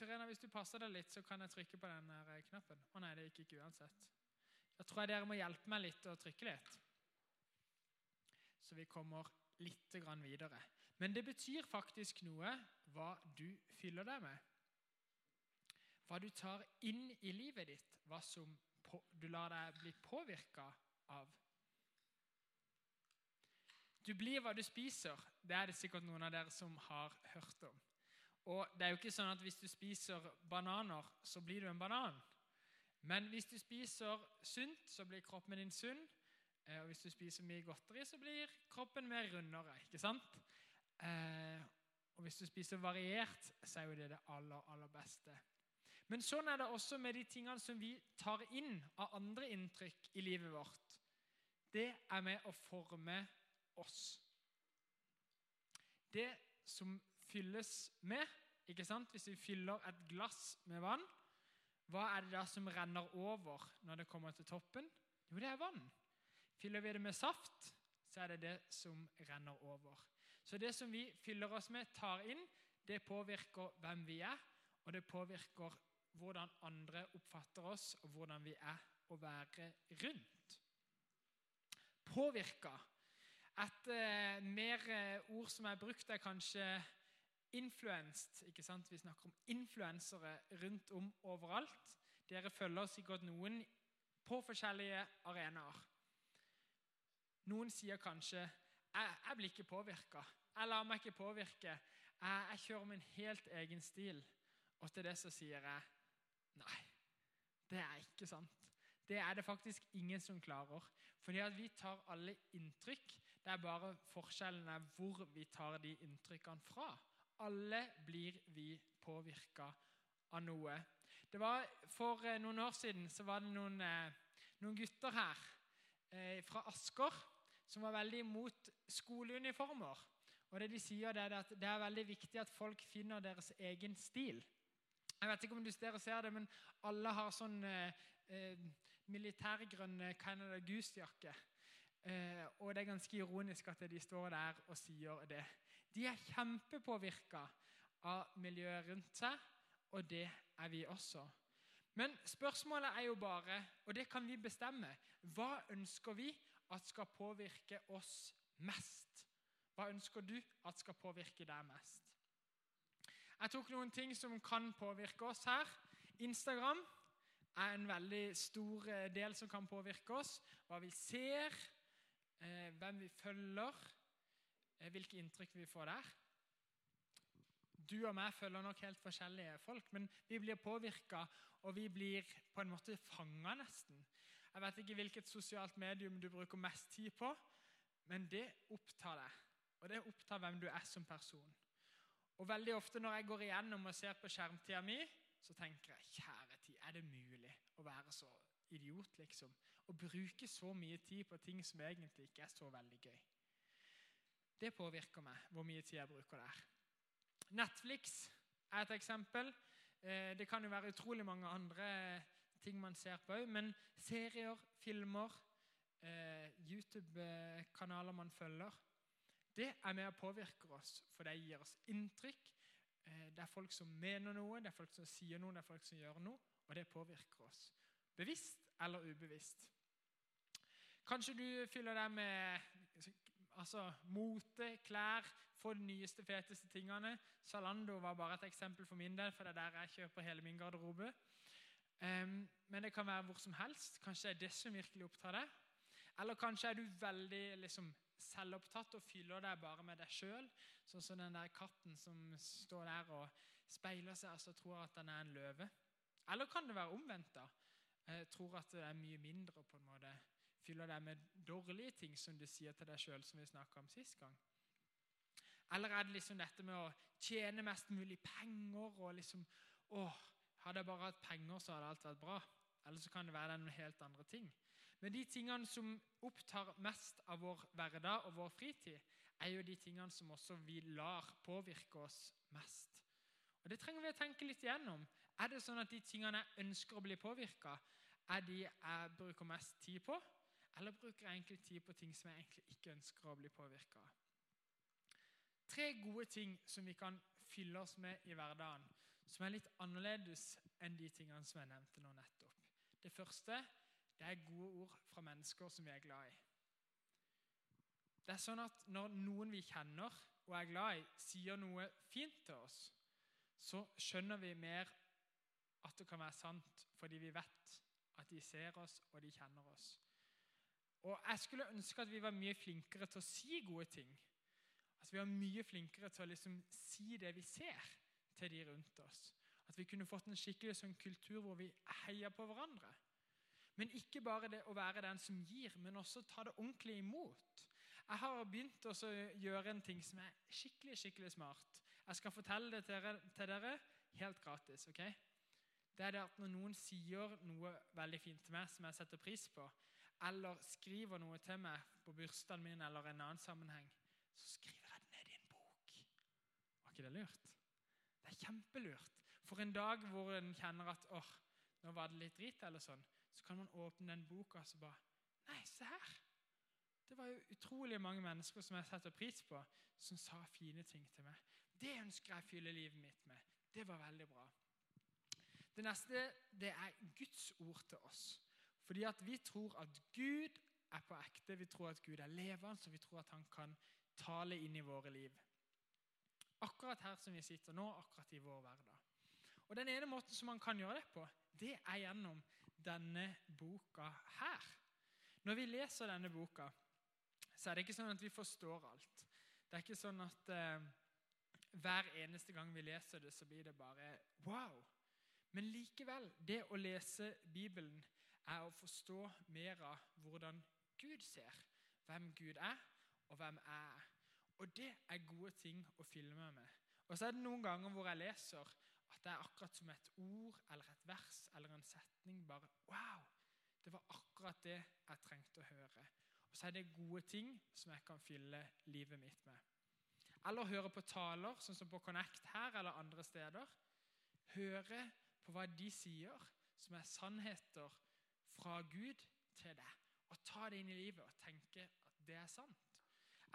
Serena, hvis du passer deg litt, så kan jeg trykke på den eh, knappen. Å nei, det gikk ikke uansett. Da tror jeg dere må hjelpe meg litt å trykke litt. Så vi kommer litt videre. Men det betyr faktisk noe hva du fyller deg med. Hva du tar inn i livet ditt, hva som på, du lar deg bli påvirka av. Du blir hva du spiser. Det er det sikkert noen av dere som har hørt om. Og det er jo ikke sånn at Hvis du spiser bananer, så blir du en banan. Men hvis du spiser sunt, så blir kroppen din sunn. Eh, og hvis du spiser mye godteri, så blir kroppen mer rundere. ikke sant? Eh, og hvis du spiser variert, så er jo det det aller, aller beste. Men sånn er det også med de tingene som vi tar inn av andre inntrykk i livet vårt. Det er med å forme oss. Det som fylles med ikke sant? Hvis vi fyller et glass med vann, hva er det da som renner over når det kommer til toppen? Jo, det er vann. Fyller vi det med saft, så er det det som renner over. Så det som vi fyller oss med, tar inn, det påvirker hvem vi er, og det påvirker hvordan andre oppfatter oss, og hvordan vi er å være rundt. Påvirka. Et eh, mer eh, ord som er brukt, er kanskje influenced. ikke sant? Vi snakker om influensere rundt om overalt. Dere følger sikkert noen på forskjellige arenaer. Noen sier kanskje jeg, jeg blir ikke påvirka. Jeg lar meg ikke påvirke. Jeg, jeg kjører min helt egen stil. Og til det så sier jeg nei. Det er ikke sant. Det er det faktisk ingen som klarer. Fordi at vi tar alle inntrykk. Det er bare forskjellen er hvor vi tar de inntrykkene fra. Alle blir vi påvirka av noe. Det var For eh, noen år siden så var det noen, eh, noen gutter her eh, fra Asker som var veldig imot skoleuniformer. Og det De sier det er at det er veldig viktig at folk finner deres egen stil. Jeg vet ikke om dere ser det, men alle har sånn eh, militærgrønn Canada Goose-jakke. Og det er ganske ironisk at de står der og sier det. De er kjempepåvirka av miljøet rundt seg, og det er vi også. Men spørsmålet er jo bare, og det kan vi bestemme, hva ønsker vi at skal påvirke oss mest? Hva ønsker du at skal påvirke deg mest? Jeg tok noen ting som kan påvirke oss her. Instagram er en veldig stor eh, del som kan påvirke oss. Hva vi ser, eh, hvem vi følger, hvilke inntrykk vi får der. Du og meg følger nok helt forskjellige folk, men vi blir påvirka, og vi blir på en måte fanga nesten. Jeg vet ikke hvilket sosialt medium du bruker mest tid på, men det opptar deg. Og det opptar hvem du er som person. Og veldig ofte når jeg går igjennom og ser på skjermtida mi, så tenker jeg kjære tid, er det mulig å være så idiot, liksom? Å bruke så mye tid på ting som egentlig ikke er så veldig gøy. Det påvirker meg, hvor mye tid jeg bruker der. Netflix er et eksempel. Eh, det kan jo være utrolig mange andre ting man ser på òg, men serier, filmer, eh, YouTube-kanaler man følger, det er med å påvirke oss, for det gir oss inntrykk. Eh, det er folk som mener noe, det er folk som sier noe, det er folk som gjør noe, og det påvirker oss. Bevisst eller ubevisst. Kanskje du fyller deg med altså, mote, klær, få de nyeste, feteste tingene. Zalando var bare et eksempel for min del, for det er der jeg kjøper hele min garderobe. Um, men det kan være hvor som helst. Kanskje det er det som virkelig opptar deg. Eller kanskje er du veldig liksom, selvopptatt og fyller deg bare med deg sjøl. Sånn som den der katten som står der og speiler seg og altså, tror at den er en løve. Eller kan det være omvendt? da? Jeg tror at det er mye mindre på en måte fyller deg med dårlige ting som du sier til deg sjøl, som vi snakka om sist gang? Eller er det liksom dette med å tjene mest mulig penger og liksom Å, Hadde jeg bare hatt penger, så hadde alt vært bra. Eller så kan det være noen helt andre ting. Men de tingene som opptar mest av vår hverdag og vår fritid, er jo de tingene som også vi lar påvirke oss mest. Og Det trenger vi å tenke litt igjennom. Er det sånn at de tingene jeg ønsker å bli påvirka, er de jeg bruker mest tid på? Eller bruker egentlig tid på ting som jeg egentlig ikke ønsker å bli påvirka av? Tre gode ting som vi kan fylle oss med i hverdagen, som er litt annerledes enn de tingene som jeg nevnte nå nettopp. Det første det er gode ord fra mennesker som vi er glad i. Det er sånn at Når noen vi kjenner og er glad i, sier noe fint til oss, så skjønner vi mer at det kan være sant, fordi vi vet at de ser oss og de kjenner oss. Og Jeg skulle ønske at vi var mye flinkere til å si gode ting. At vi var mye flinkere til å liksom si det vi ser, til de rundt oss. At vi kunne fått en skikkelig sånn kultur hvor vi heier på hverandre. Men ikke bare det å være den som gir, men også ta det ordentlig imot. Jeg har begynt å gjøre en ting som er skikkelig skikkelig smart. Jeg skal fortelle det til dere, til dere helt gratis. ok? Det er det at Når noen sier noe veldig fint til meg som jeg setter pris på, eller skriver noe til meg på bursdagen min eller en annen sammenheng, så skriver jeg det ned i en bok. Var ikke det lurt? Det er kjempelurt. For en dag hvor en kjenner at åh, nå var det litt drit, eller sånn, så kan man åpne den boka og så bare Nei, se her! Det var jo utrolig mange mennesker som jeg setter pris på, som sa fine ting til meg. Det ønsker jeg å fylle livet mitt med. Det var veldig bra. Det neste det er Guds ord til oss. Fordi at vi tror at Gud er på ekte, vi tror at Gud er levende, så vi tror at han kan tale inn i våre liv. Akkurat her som vi sitter nå, akkurat i vår hverdag. Og Den ene måten som man kan gjøre det på, det er gjennom denne boka her. Når vi leser denne boka, så er det ikke sånn at vi forstår alt. Det er ikke sånn at eh, hver eneste gang vi leser det, så blir det bare wow. Men likevel, det å lese Bibelen er å forstå mer av hvordan Gud ser, hvem Gud er, og hvem jeg er. Og det er gode ting å fylle med. Og så er det noen ganger hvor jeg leser at det er akkurat som et ord eller et vers eller en setning. bare, wow, Det var akkurat det jeg trengte å høre. Og så er det gode ting som jeg kan fylle livet mitt med. Eller høre på taler, sånn som på Connect her eller andre steder. Høre på hva de sier, som er sannheter fra Gud til deg. Og ta det inn i livet og tenke at det er sant.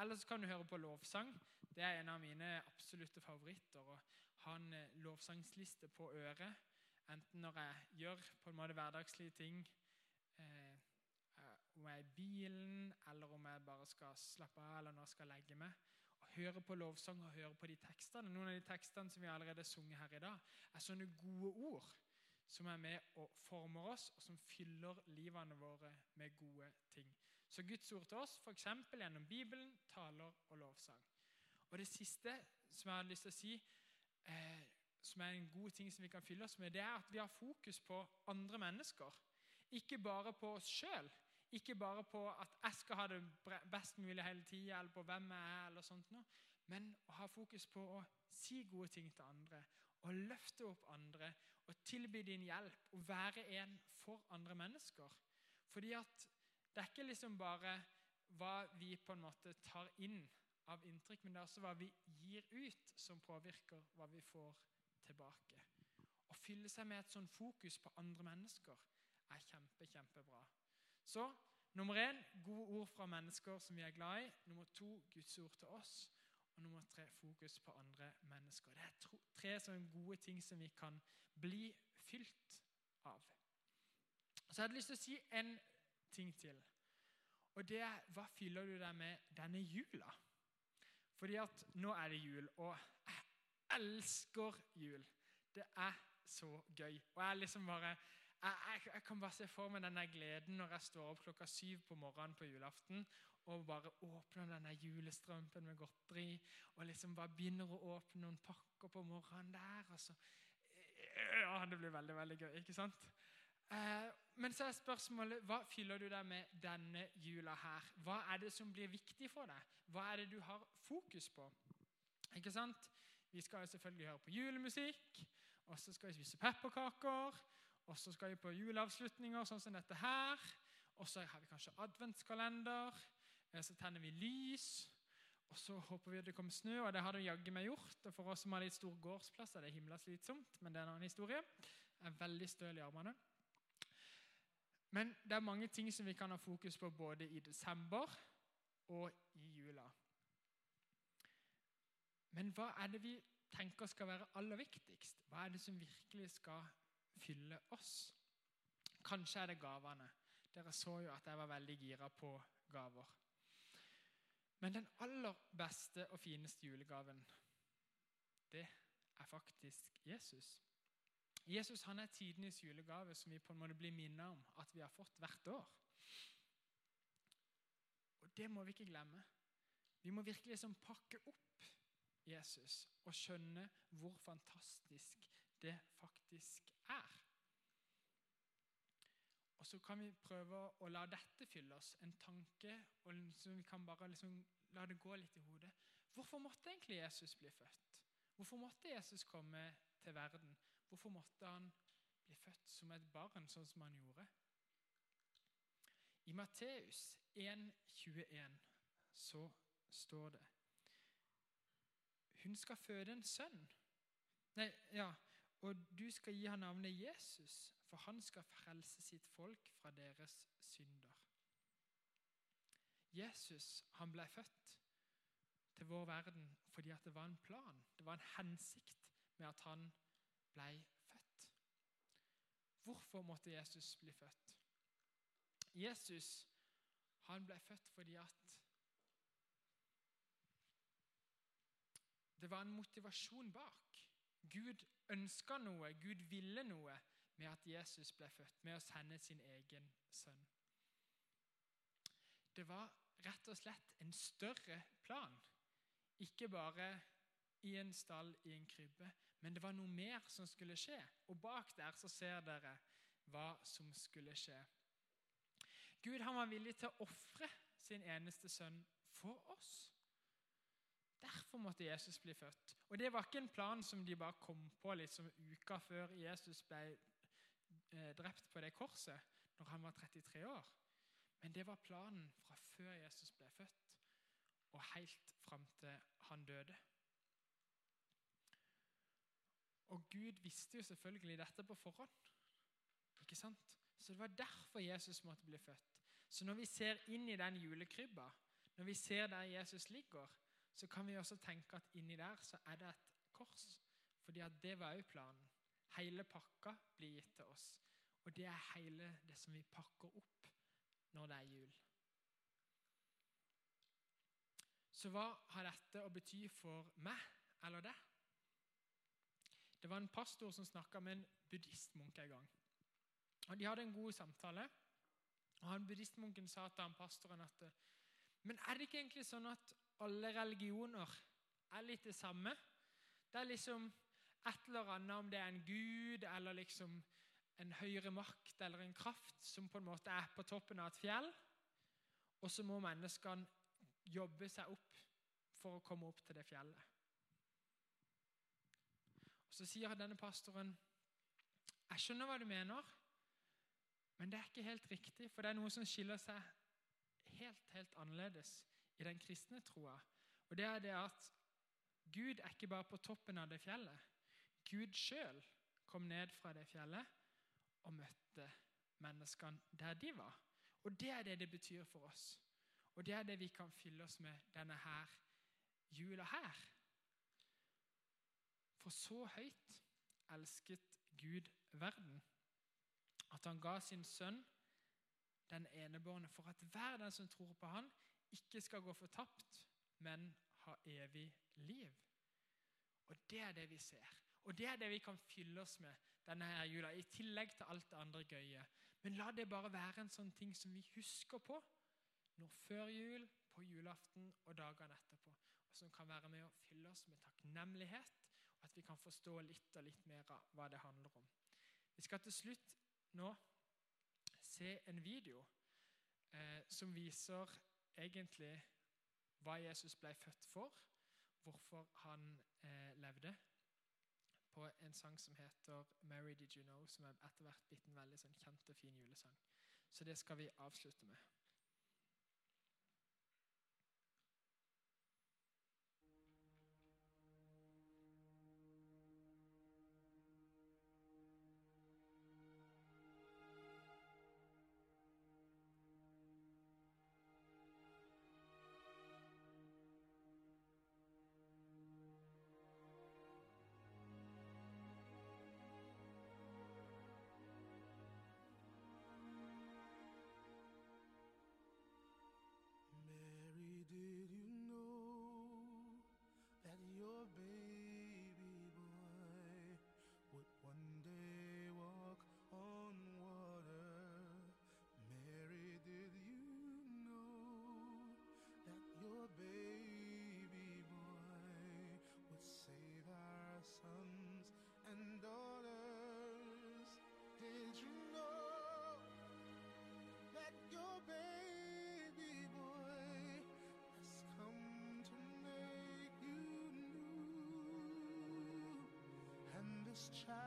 Eller så kan du høre på lovsang. Det er en av mine absolutte favoritter. Å ha en eh, lovsangsliste på øret, enten når jeg gjør på en måte hverdagslige ting eh, om jeg er i bilen, eller om jeg bare skal slappe av eller når jeg skal legge meg. Og Høre på lovsang og høre på de tekstene. Noen av de tekstene som vi allerede har sunget her i dag, er sånne gode ord som er med og former oss, og som fyller livene våre med gode ting. Så Guds ord til oss, f.eks. gjennom Bibelen, taler og lovsang. Og Det siste som jeg har lyst til å si, eh, som er en god ting som vi kan fylle oss med, det er at vi har fokus på andre mennesker. Ikke bare på oss sjøl, ikke bare på at jeg skal ha det best mulig hele tida, eller på hvem jeg er, eller sånt noe, men å ha fokus på å si gode ting til andre, og løfte opp andre, og tilby din hjelp, og være en for andre mennesker. Fordi at det er ikke liksom bare hva vi på en måte tar inn av inntrykk, men det er også hva vi gir ut, som påvirker hva vi får tilbake. Å fylle seg med et sånn fokus på andre mennesker er kjempe, kjempebra. Så nummer én gode ord fra mennesker som vi er glad i. Nummer to Guds ord til oss. Og nummer tre fokus på andre mennesker. Det er tre sånne gode ting som vi kan bli fylt av. Så jeg hadde lyst til å si en ting til. Og det er hva fyller du deg med denne jula? Fordi at nå er det jul, og jeg elsker jul. Det er så gøy. Og jeg liksom bare jeg, jeg, jeg, kan bare se for meg denne gleden når jeg står opp klokka syv på morgenen på julaften og bare åpner denne julestrømpen med godteri og liksom bare begynner å åpne noen pakker på morgenen der. og så, Ja, Det blir veldig veldig gøy, ikke sant? Eh, men så er spørsmålet hva fyller du deg med denne jula her? Hva er det som blir viktig for deg? Hva er det du har fokus på? Ikke sant? Vi skal jo selvfølgelig høre på julemusikk, og så skal vi spise pepperkaker. Og så skal vi på juleavslutninger sånn som dette her. Og så har vi kanskje adventskalender. Så tenner vi lys. Og så håper vi at det kommer snø, og det har det jaggu meg gjort. Og for oss som har litt stor gårdsplass, er det himla slitsomt, men det er en annen historie. Jeg er veldig støl i armene. Men det er mange ting som vi kan ha fokus på både i desember og i jula. Men hva er det vi tenker skal være aller viktigst? Hva er det som virkelig skal fylle oss? Kanskje er det gavene. Dere så jo at jeg var veldig gira på gaver. Men den aller beste og fineste julegaven, det er faktisk Jesus. Jesus han er tidenes julegave som vi på en måte blir minnet om at vi har fått hvert år. Og det må vi ikke glemme. Vi må virkelig liksom pakke opp Jesus og skjønne hvor fantastisk det faktisk er. Og så kan vi prøve å la dette fylle oss, en tanke, og liksom vi kan bare liksom la det gå litt i hodet. Hvorfor måtte egentlig Jesus bli født? Hvorfor måtte Jesus komme til verden? Hvorfor måtte han bli født som et barn, sånn som han gjorde? I Matteus 1,21 så står det Hun skal føde en sønn. Nei, ja, og du skal gi ham navnet Jesus, for han skal frelse sitt folk fra deres synder. Jesus han ble født til vår verden fordi at det var en plan, det var en hensikt med at han ble født. Hvorfor måtte Jesus bli født? Jesus han ble født fordi at det var en motivasjon bak. Gud ønska noe, Gud ville noe med at Jesus ble født, med å sende sin egen sønn. Det var rett og slett en større plan. Ikke bare i en stall i en krybbe, men det var noe mer som skulle skje. Og bak der så ser dere hva som skulle skje. Gud han var villig til å ofre sin eneste sønn for oss. Derfor måtte Jesus bli født. Og Det var ikke en plan som de bare kom på liksom uka før Jesus ble eh, drept på det korset, når han var 33 år. Men det var planen fra før Jesus ble født, og helt fram til han døde. Og Gud visste jo selvfølgelig dette på forhånd. Ikke sant? Så Det var derfor Jesus måtte bli født. Så når vi ser inn i den julekrybba, når vi ser der Jesus ligger, så kan vi også tenke at inni der så er det et kors. Fordi at det var òg planen. Hele pakka blir gitt til oss. Og det er hele det som vi pakker opp når det er jul. Så hva har dette å bety for meg eller deg? Det var en pastor som snakka med en buddhistmunk en gang. Og De hadde en god samtale. Og han Buddhistmunken sa til han pastoren at Men er det ikke egentlig sånn at alle religioner er litt det samme? Det er liksom et eller annet, om det er en gud eller liksom en høyere makt eller en kraft som på en måte er på toppen av et fjell. Og så må menneskene jobbe seg opp for å komme opp til det fjellet. Og Så sier denne pastoren jeg skjønner hva du mener, men det er ikke helt riktig. For det er noe som skiller seg helt, helt annerledes i den kristne troa. Og det er det at Gud er ikke bare på toppen av det fjellet. Gud sjøl kom ned fra det fjellet og møtte menneskene der de var. Og det er det det betyr for oss. Og det er det vi kan fylle oss med denne her jula her. For så høyt elsket Gud verden at han ga sin sønn den enebårne for at hver den som tror på han, ikke skal gå fortapt, men ha evig liv. Og Det er det vi ser. Og det er det vi kan fylle oss med denne her jula, i tillegg til alt det andre gøye. Men la det bare være en sånn ting som vi husker på når før jul, på julaften og dagene etterpå. Og som kan være med å fylle oss med takknemlighet og at vi kan forstå litt og litt mer av hva det handler om. Vi skal til slutt nå se en video eh, som viser egentlig hva Jesus ble født for, hvorfor han eh, levde, på en sang som heter 'Mary Did You Know', som er etter hvert blitt en veldig sånn, kjent og fin julesang. Så det skal vi avslutte med. this child.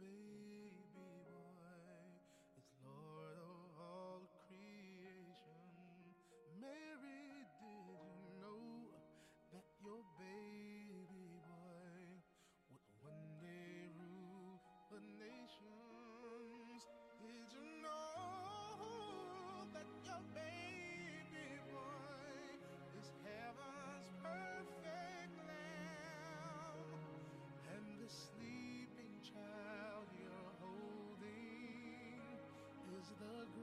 Baby the